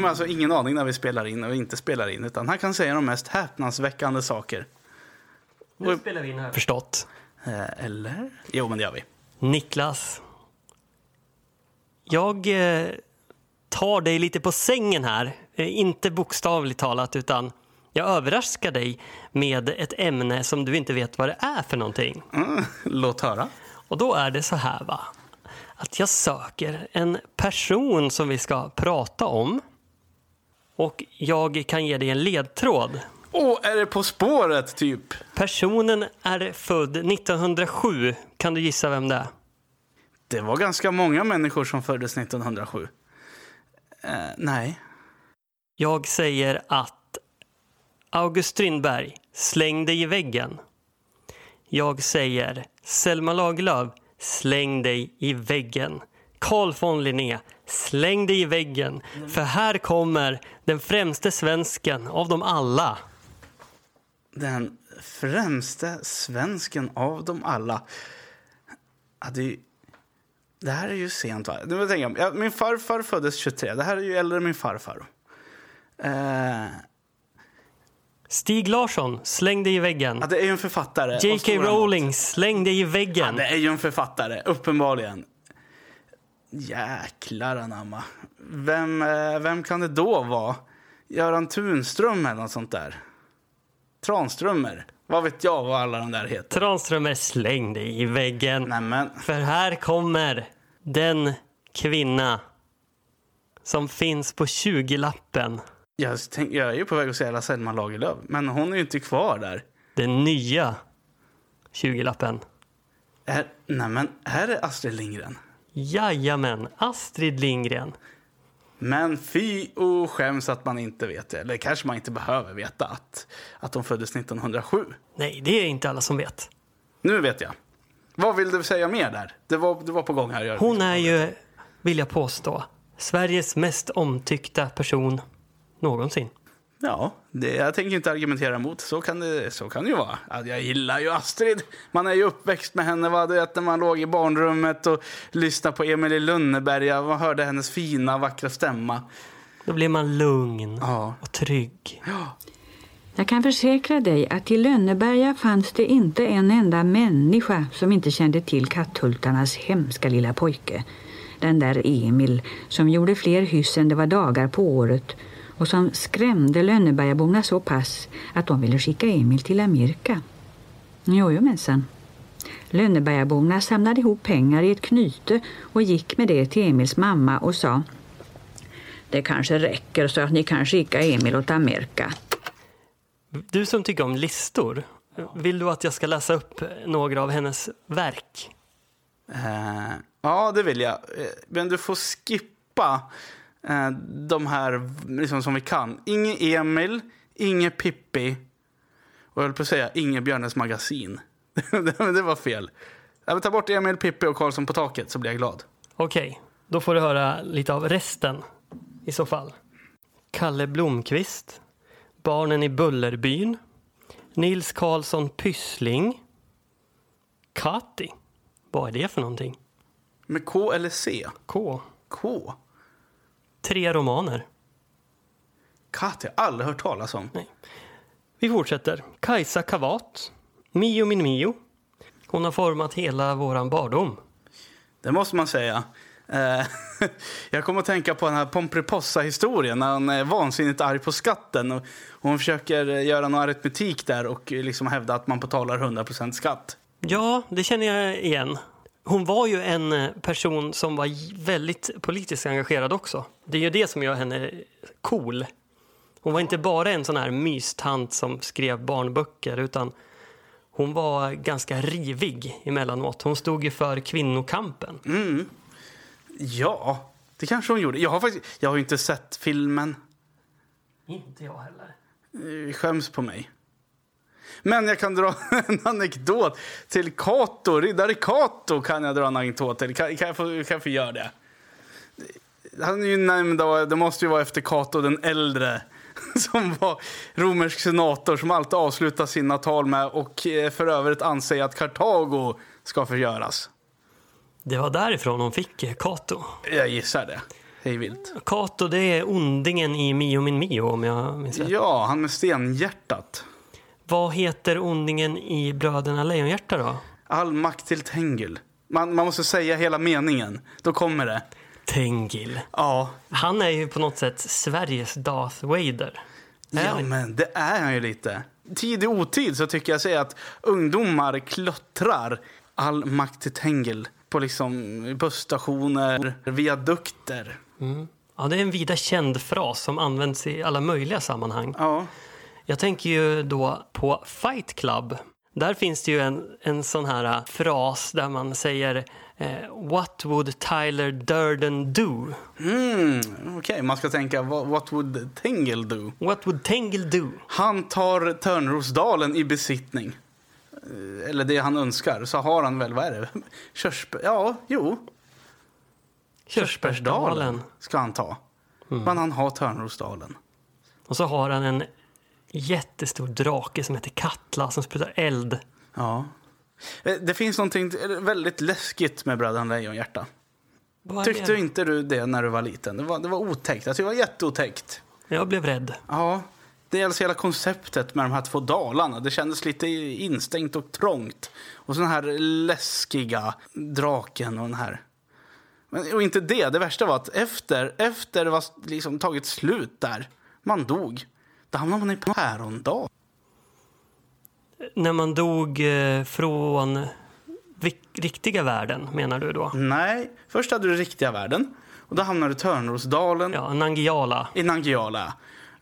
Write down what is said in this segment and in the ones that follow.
Jimmy har alltså ingen aning när vi spelar in och inte spelar in. Utan han kan säga de mest häpnadsväckande saker. Nu spelar vi in här. Förstått. Eh, eller? Jo, men det gör vi. Niklas. Jag eh, tar dig lite på sängen här. Eh, inte bokstavligt talat, utan jag överraskar dig med ett ämne som du inte vet vad det är för någonting. Mm, låt höra. Och då är det så här va, att jag söker en person som vi ska prata om. Och jag kan ge dig en ledtråd. Åh, är det På spåret, typ? Personen är född 1907. Kan du gissa vem det är? Det var ganska många människor som föddes 1907. Eh, nej. Jag säger att August Strindberg, släng dig i väggen. Jag säger Selma Lagerlöf, släng dig i väggen. Carl von Linné, släng dig i väggen. För här kommer den främste svensken av dem alla. Den främste svensken av dem alla. Ja, det, det här är ju sent, va? Nu tänker jag, ja, min farfar föddes 23. Det här är ju äldre än min farfar. Eh, Stig Larsson, släng dig i väggen. ja, det är ju en författare. J.K. Rowling, släng dig i väggen. Det är ju en författare, uppenbarligen. Jäklar anamma. Vem, eh, vem kan det då vara? Göran Tunström eller något sånt där? Tranströmer? Vad vet jag vad alla de där heter? Tranströmer, släng dig i väggen. Nämen, För här kommer den kvinna som finns på 20-lappen. jag, tänk, jag är ju på väg att säga Selma Lagerlöf, men hon är ju inte kvar där. Den nya 20-lappen. Är, nämen, här är Astrid Lindgren. Jajamän, Astrid Lindgren. Men fy och skäms att man inte vet det. Eller kanske man inte behöver veta att, att hon föddes 1907. Nej, det är inte alla som vet. Nu vet jag. Vad vill du säga mer där? Det var, det var på gång här. Hon är ju, vill jag påstå, Sveriges mest omtyckta person någonsin. Ja, det, jag tänker inte argumentera emot. Så kan det, så kan det ju vara. Ja, jag gillar ju Astrid. Man är ju uppväxt med henne. Va? Du vet, när man låg i barnrummet och lyssnade på Emil i Lönneberga. Man hörde hennes fina, vackra stämma. Då blir man lugn Ja. och trygg. Jag kan försäkra dig att i Lönneberga fanns det inte en enda människa som inte kände till katthultarnas hemska lilla pojke. Den där Emil som gjorde fler hyss än det var dagar på året och som skrämde Lönnebergaborna så pass att de ville skicka Emil till Amerika. Jojomensan. Lönnebergaborna samlade ihop pengar i ett knyte och gick med det till Emils mamma och sa Det kanske räcker så att ni kan skicka Emil åt Amerika. Du som tycker om listor, vill du att jag ska läsa upp några av hennes verk? Eh, ja, det vill jag. Eh, Men du får skippa eh, de här liksom, som vi kan. Inge Emil, Inge Pippi och jag höll på att säga Inge Björnes magasin. det var fel. Jag ta bort Emil, Pippi och Karlsson på taket så blir jag glad. Okej, då får du höra lite av resten i så fall. Kalle Blomqvist, Barnen i Bullerbyn, Nils Karlsson Pyssling, Kati. Vad är det för någonting? Med K eller C? K. K? Tre romaner. Katt har jag aldrig hört talas om. Vi fortsätter. Kajsa Kavat, Mio min Mio. Hon har format hela våran barndom. Det måste man säga. Eh, jag kommer att tänka på den här Pomperipossa-historien när han är vansinnigt arg på skatten. Och hon försöker göra någon aritmetik där och liksom hävda att man betalar 100% skatt. Ja, det känner jag igen. Hon var ju en eh, person som var väldigt politiskt engagerad också. Det är ju det som gör henne cool. Hon var inte bara en sån här mystant som skrev barnböcker utan hon var ganska rivig emellanåt. Hon stod ju för kvinnokampen. Ja, det kanske hon gjorde. Jag har, faktiskt, jag har ju inte sett filmen. Inte jag heller. Eh, Skäms på mig. Men jag kan dra en anekdot till Kato. Riddare Kato kan jag dra en anekdot till. Kan, kan, jag, få, kan jag få göra det? Han är ju nämnd, det måste ju vara efter Kato den äldre. Som var romersk senator som alltid avslutar sina tal med och eh, för övrigt anser att Kartago ska förgöras. Det var därifrån hon fick eh, Kato. Jag gissar det. hej vilt. Kato, det är ondingen i Mio min Mio om jag minns rätt. Ja, han med stenhjärtat. Vad heter ondingen i Bröderna Lejonhjärta då? All makt till Tengil. Man, man måste säga hela meningen. Då kommer det. Tengil. Ja, Han är ju på något sätt Sveriges Darth Vader. Ja men det är han ju lite. Tid i otid så tycker jag säga att ungdomar klottrar all makt till Tengil på liksom busstationer, viadukter. Ja, det är en vida känd fras som används i alla möjliga sammanhang. Ja, Jag tänker ju då på Fight Club. Där finns det ju en, en sån här äh, fras där man säger eh, What would Tyler Durden do? mm, okej. Man ska tänka, what, what would Tengil do? What would Tengil do? Han tar Törnrosdalen i besittning. Eh, Eller det han önskar. Så har han väl, vad är det? Körsbär... Ja, jo. Körsbärsdalen. ska han ta. Men han har Törnrosdalen. Och så har han en jättestor drake som heter Katla som sprutar eld. Ja. Eh, Det finns någonting väldigt läskigt med Bröderna Lejonhjärta. Tyckte det? inte du det när du var liten? Det var, det var otäckt. Alltså, det var jätteotäckt. Jag blev rädd. Ja. Dels hela konceptet med de här två dalarna. Det kändes lite instängt och trångt. Och så den här läskiga draken och den här. Men, och inte det. Det värsta var att efter, efter det var liksom tagit slut där, man dog, då hamnade man i pärondal. När man dog eh, från riktiga världen, menar du då? Nej, först hade du riktiga världen. Och då hamnade du i Törnrosdalen Ja, Nangiala. i Nangijala.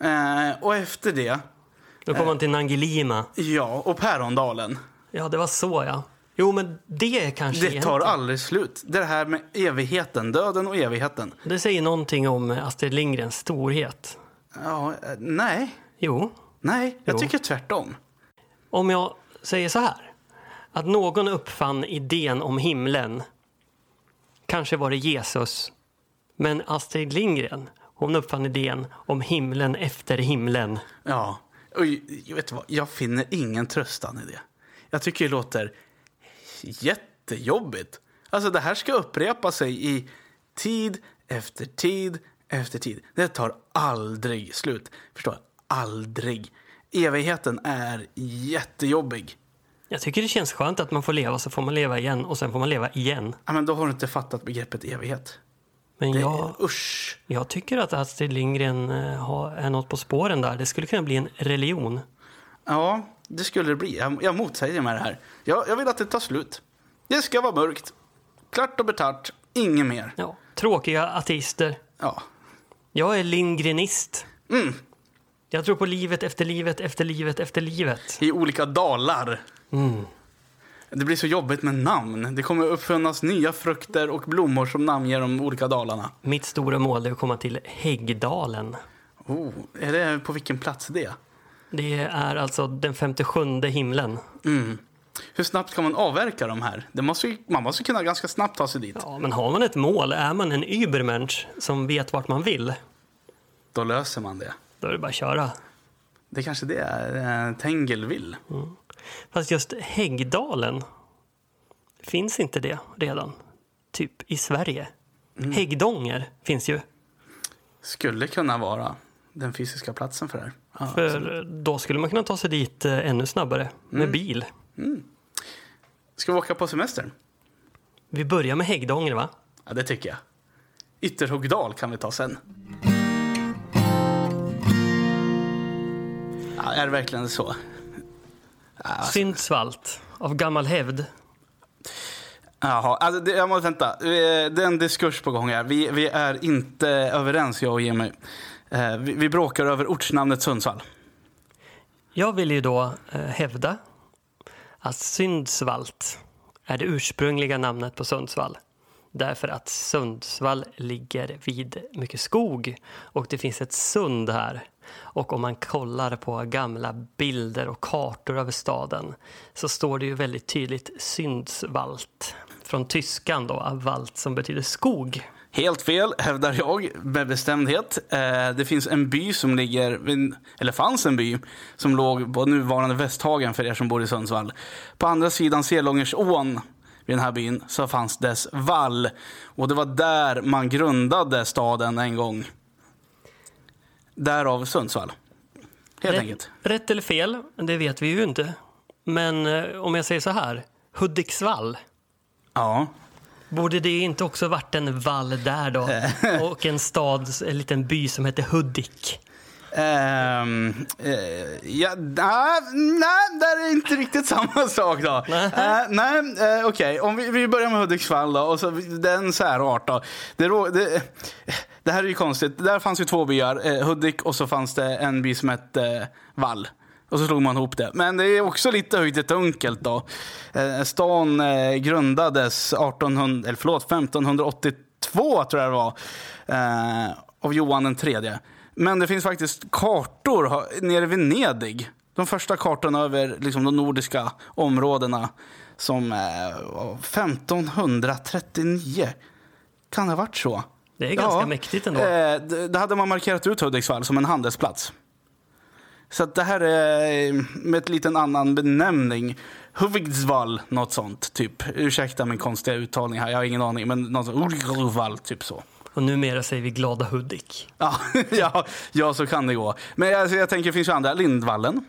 Eh, och efter det, Då kom man till Nangilima. ja, och Pärondalen. Ja, det var så ja. Jo, men det är kanske Det tar egentligen- aldrig slut. Det här med evigheten, döden och evigheten. Det säger någonting om Astrid Lindgrens storhet. Ja, eh, nej, Jo, nej, jag Jo. tycker tvärtom. om jag säger så här. Att någon uppfann idén om himlen. Kanske var det Jesus. Men Astrid Lindgren, hon uppfann idén om himlen efter himlen. Ja, och vet du vad, jag finner ingen tröstan i det. Jag tycker det låter jättejobbigt. Alltså det här ska upprepa sig i tid efter tid efter tid. Det tar aldrig slut. Förstår? Aldrig. Evigheten är jättejobbig. Jag tycker det känns skönt att man får leva så får man leva igen och sen får man leva igen. Ja, men då har du inte fattat begreppet evighet. Men Det, jag, Usch. jag tycker att Astrid Lindgren eh, har, är något på spåren där. Det skulle kunna bli en religion. Ja, det skulle det bli. Jag, jag motsäger med det här. Jag, jag vill att det tar slut. Det ska vara mörkt. Klart och betart. Inget mer. Ja, tråkiga ateister. Ja. Jag är Lindgrenist. Mm. Jag tror på livet efter livet efter livet efter livet. I olika dalar. Mm. Det blir så jobbigt med namn. Det kommer uppfinnas nya frukter och blommor som namnger de olika dalarna. Mitt stora mål är att komma till Häggdalen. Oh, är det på vilken plats det? Det är alltså den 57 himlen. Mm. Hur snabbt kan man avverka de här? Det måste ju, man måste kunna ganska snabbt ta sig dit. Ja, men har man ett mål, är man en Übermensch som vet vart man vill, Då löser man det. då är det bara att köra. Det kanske det är eh, Tengel vill. Fast just Häggdalen, finns inte det redan? Typ i Sverige. Häggdånger finns ju. Skulle kunna vara den fysiska platsen för det här. Ja, För då skulle man kunna ta sig dit eh, ännu snabbare med bil. Ska vi åka på semester? Vi börjar med Häggdånger, va? Ja, det tycker jag. Ytterhogdal kan vi ta sen. Ja, är det verkligen så? Syndsvalt av gammal hävd. Jaha, alltså det, jag måste vänta. Det är en diskurs på gång här. Vi, vi är inte överens, jag och Jimmy. Eh, Vi, vi bråkar över ortsnamnet Sundsvall. Jag vill ju då eh, hävda att Syndsvalt är det ursprungliga namnet på Sundsvall. Därför att Sundsvall ligger vid mycket skog och det finns ett sund här. Och om man kollar på gamla bilder och kartor över staden så står det ju väldigt tydligt Sundsvalt Från tyskan då, valt som betyder skog. Helt fel, hävdar jag med bestämdhet. Eh, Det finns en by som ligger, eller fanns en by, som låg på nuvarande Västhagen för er som bor i Sundsvall. På andra sidan Selångersån vid den här byn så fanns dess vall. Och det var där man grundade staden en gång. Därav Sundsvall. Helt rätt, enkelt. rätt eller fel, det vet vi ju inte. Men eh, om jag säger så här, Hudiksvall. Ja. Borde det inte också varit en vall där då? Och en stad, en liten by som heter Hudik. Ehm, eh, ja, nej, nej, det är inte riktigt samma sak då. Nej. Eh, nej, eh, okej. Om vi, vi börjar med Hudiksvall då. Och så, det är en särart då. Det, det, det här är ju konstigt. Där fanns ju två byar. Eh, Hudik och så fanns det en by som hette eh, Vall. Och så slog man ihop det. Men det är också lite höjt ett dunkelt då. Eh, stan eh, grundades 1800, eller förlåt, 1582 tror jag det var. Eh, av Johan den tredje. Men det finns faktiskt kartor nere i Venedig. De första kartorna över liksom, de nordiska områdena som eh, var 1539. Kan det ha varit så? Det är ganska mäktigt ändå. Eh, d- Då hade man markerat ut Hudiksvall som en handelsplats. Så att det här är eh, med ett liten annan benämning. Hudiksvall, något sånt. Typ. Ursäkta min konstiga uttalning här, jag har ingen aning. Men något sånt. Typ så. Och numera säger vi Glada Hudik. Ja, ja, ja, så kan det gå. Men jag, jag tänker, finns ju andra. Lindvallen.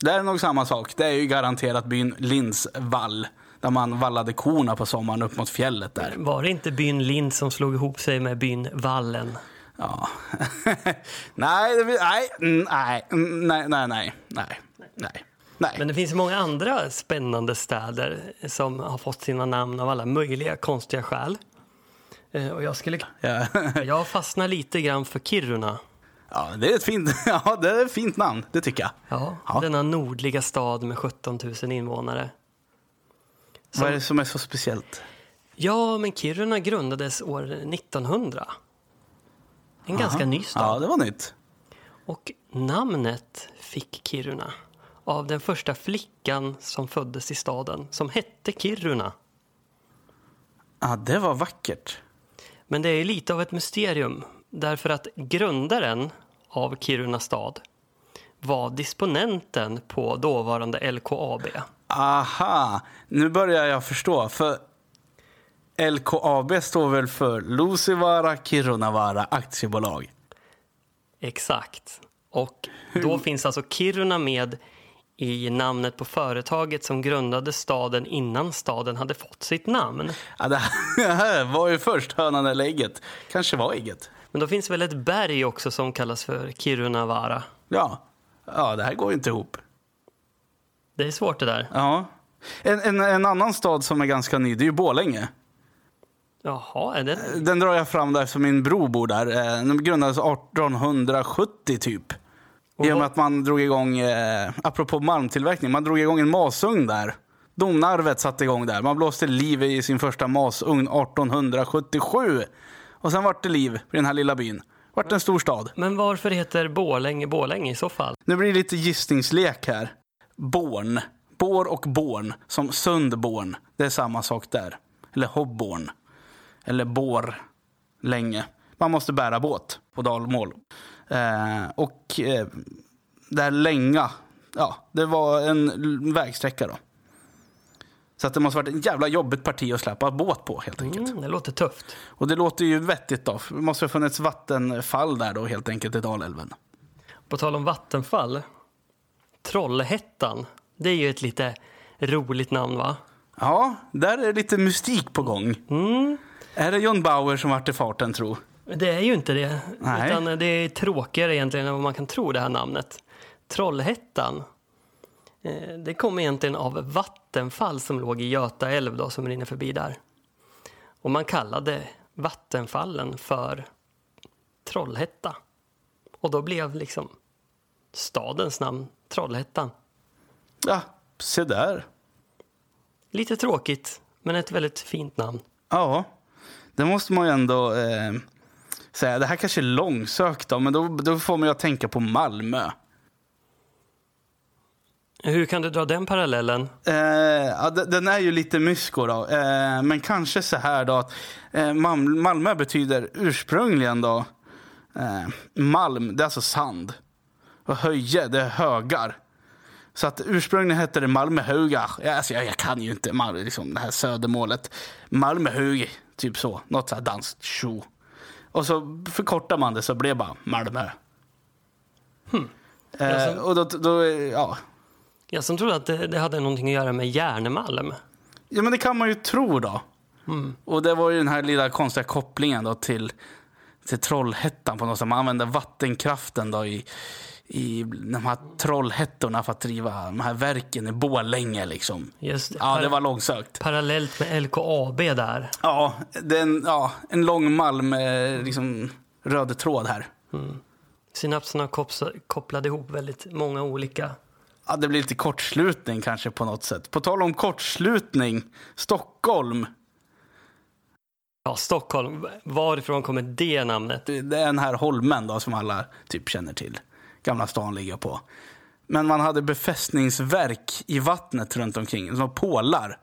Det är nog samma sak. Det är ju garanterat byn Lindsvall. Där man vallade korna på sommaren upp mot fjället där. Var det inte byn Lind som slog ihop sig med byn Vallen? Ja. nej, nej, mm, nej, mm, nej, nej, nej, nej, nej, nej. Men det finns många andra spännande städer som har fått sina namn av alla möjliga konstiga skäl. Eh, Och jag, skulle, Ja. jag fastnar lite grann för Kiruna. ja, det är ett fint, ja, det är ett fint namn, det tycker jag. Ja, Ja. Denna nordliga stad med 17 000 invånare. Som- Vad är det som är så speciellt? Ja, men Kiruna grundades år 1900. En ganska ny stad. Ja, det var nytt. Och namnet fick Kiruna av den första flickan som föddes i staden, som hette Kiruna. Ja, det var vackert. Men det är lite av ett mysterium, därför att grundaren av Kiruna stad var disponenten på dåvarande LKAB. Aha, nu börjar jag förstå. För LKAB står väl för Lucivaara Kirunavaara aktiebolag. Exakt. Och då finns alltså Kiruna med i namnet på företaget som grundade staden innan staden hade fått sitt namn. Ja, det här var ju först hönan eller ägget. Kanske var ägget. Men då finns väl ett berg också som kallas för Kirunavaara. Ja, ja det här går ju inte ihop. Det är svårt det där. Ja. En, en, en annan stad som är ganska ny, det är ju Borlänge. Jaha, är det... Den drar jag fram där för min bror bor där. Eh, Den grundades 1870 typ. I och med att man drog igång, eh, apropå malmtillverkning, man drog igång en masugn där. Domnarvet satte igång där. Man blåste liv i sin första masugn 1877. Och sen vart det liv i den här lilla byn. Vart en stor stad. Men varför heter Borlänge Borlänge i så fall? Nu blir det lite gissningslek här. Born. Bår och Born. Som Sundborn. Det är samma sak där. Eller Hobborn. Eller Bår. Länge. Man måste bära båt på dalmål. Eh, och eh, det här länga. Ja, det var en vägsträcka då. Så att det måste varit ett jävla jobbigt parti att släppa båt på helt enkelt. Mm, det låter tufft. Och det låter ju vettigt då. Det måste ha funnits vattenfall där då helt enkelt i Dalälven. På tal om vattenfall. Trollhättan. Det är ju ett lite roligt namn va? Ja, där är lite mystik på gång. Mm. Är det John Bauer som vart i farten tro? Det är ju inte det. Nej. Utan det är tråkigare egentligen än vad man kan tro det här namnet. Trollhättan. eh, Det kom egentligen av vattenfall som låg i Göta älv då, som rinner förbi där. Och man kallade vattenfallen för Trollhätta. Och då blev liksom stadens namn Trollhättan. Ja, se där. Lite tråkigt, men ett väldigt fint namn. Ja, det måste man ju ändå eh, säga. Det här kanske är långsökt då, men då, då får man ju att tänka på Malmö. Hur kan du dra den parallellen? Eh, ja, de- den är ju lite mysko då. Eh, men kanske så här då att eh, Malmö betyder ursprungligen då eh, malm, det är alltså sand. Och höje, det är högar. Så att ursprungligen hette det Malmöhöga. Ja, Alltså, jag, jag kan ju inte Mal- liksom, det här södermålet. Malmöhög, typ så. Något så här danskt tjo. Och så förkortar man det så blir det bara Malmö. Eh, och då, då, ja. Jag som trodde att det, det hade någonting att göra med järnmalm. ja, men det kan man ju tro då. Och det var ju den här lilla konstiga kopplingen då till, till Trollhättan på något sätt. Man använde vattenkraften då i, i de här Trollhättorna för att driva de här verken i Borlänge liksom. Just det. Ja, det var långsökt. Parallellt med LKAB där. Ja, det är en, ja, en lång malm, liksom röd tråd här. Synapserna kops- kopplade ihop väldigt många olika. Ja, det blir lite kortslutning kanske på något sätt. På tal om kortslutning, Stockholm. Ja, Stockholm. Varifrån kommer det namnet? Det är den här holmen då som alla typ känner till. Gamla stan ligger på. Men man hade befästningsverk i vattnet runt omkring. Som pålar.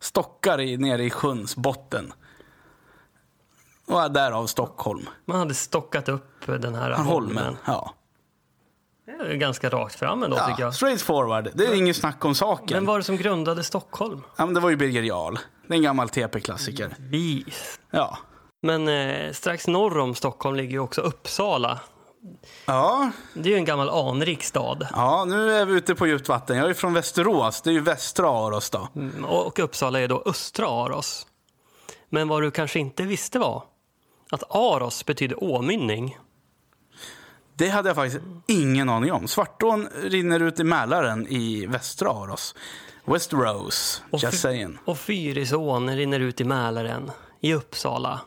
Stockar i, nere i sjöns botten. Och därav Stockholm. Man hade stockat upp den här Holmen. holmen. Ja. Det är ganska rakt fram ändå tycker ja. jag. Straight forward. Det är inget snack om saken. Vem var det som grundade Stockholm? Ja, men det var ju Birger Jarl. Det är en gammal TP-klassiker. Vis. Ja. Men eh, strax norr om Stockholm ligger ju också Uppsala. Ja, Det är ju en gammal anrik stad. ja, nu är vi ute på djupt vatten. Jag är från Västerås. Det är ju västra Aros då. Mm, Och Uppsala är då östra Aros. Men vad du kanske inte visste var att Aros betyder åmynning. Det hade jag faktiskt ingen aning om. Svartån rinner ut i Mälaren i västra Aros. Westeros, Och just saying. Och Fyrisån rinner ut i Mälaren i Uppsala.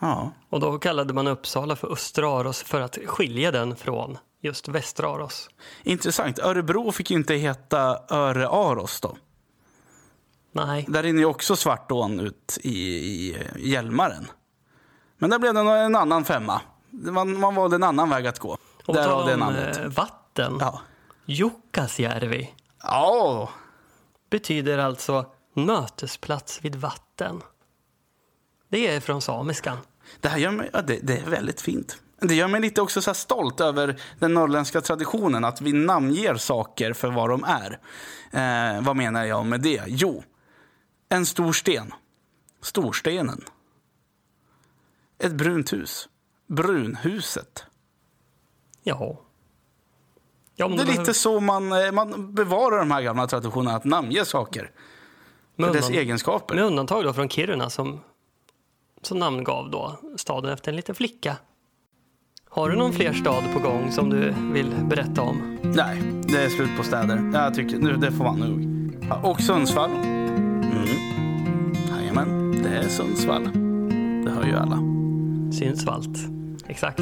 Ja. Och då kallade man Uppsala för östra Aros för att skilja den från just västra Aros. Intressant. Örebro fick ju inte heta Öre Aros då. Nej, Där rinner ju också Svartån ut i, i Hjälmaren. Men där blev det en annan femma. Man, man valde en annan väg att gå. och Därav det namnet. eh, vatten. Ja. Jukkasjärvi Ja, betyder alltså mötesplats vid vatten. Det är från samiskan. Det här gör mig, ja, det, det är väldigt fint. Det gör mig lite också så stolt över den norrländska traditionen att vi namnger saker för vad de är. Eh, vad menar jag med det? Jo, en stor sten. Storstenen. Ett brunt hus. Brunhuset. Ja. Ja Det är lite så man, eh, man bevarar de här gamla traditionerna att namnge saker. med För dess undan- egenskaper. Med undantag då från Kiruna som, som namngav då staden efter en liten flicka. Har du någon fler stad på gång som du vill berätta om? Nej, det är slut på städer. Jag tycker, nu, det får vara nog. Och Sundsvall. Mm. Jajamän, det är Sundsvall. Det hör ju alla. Synsvalt. Exakt.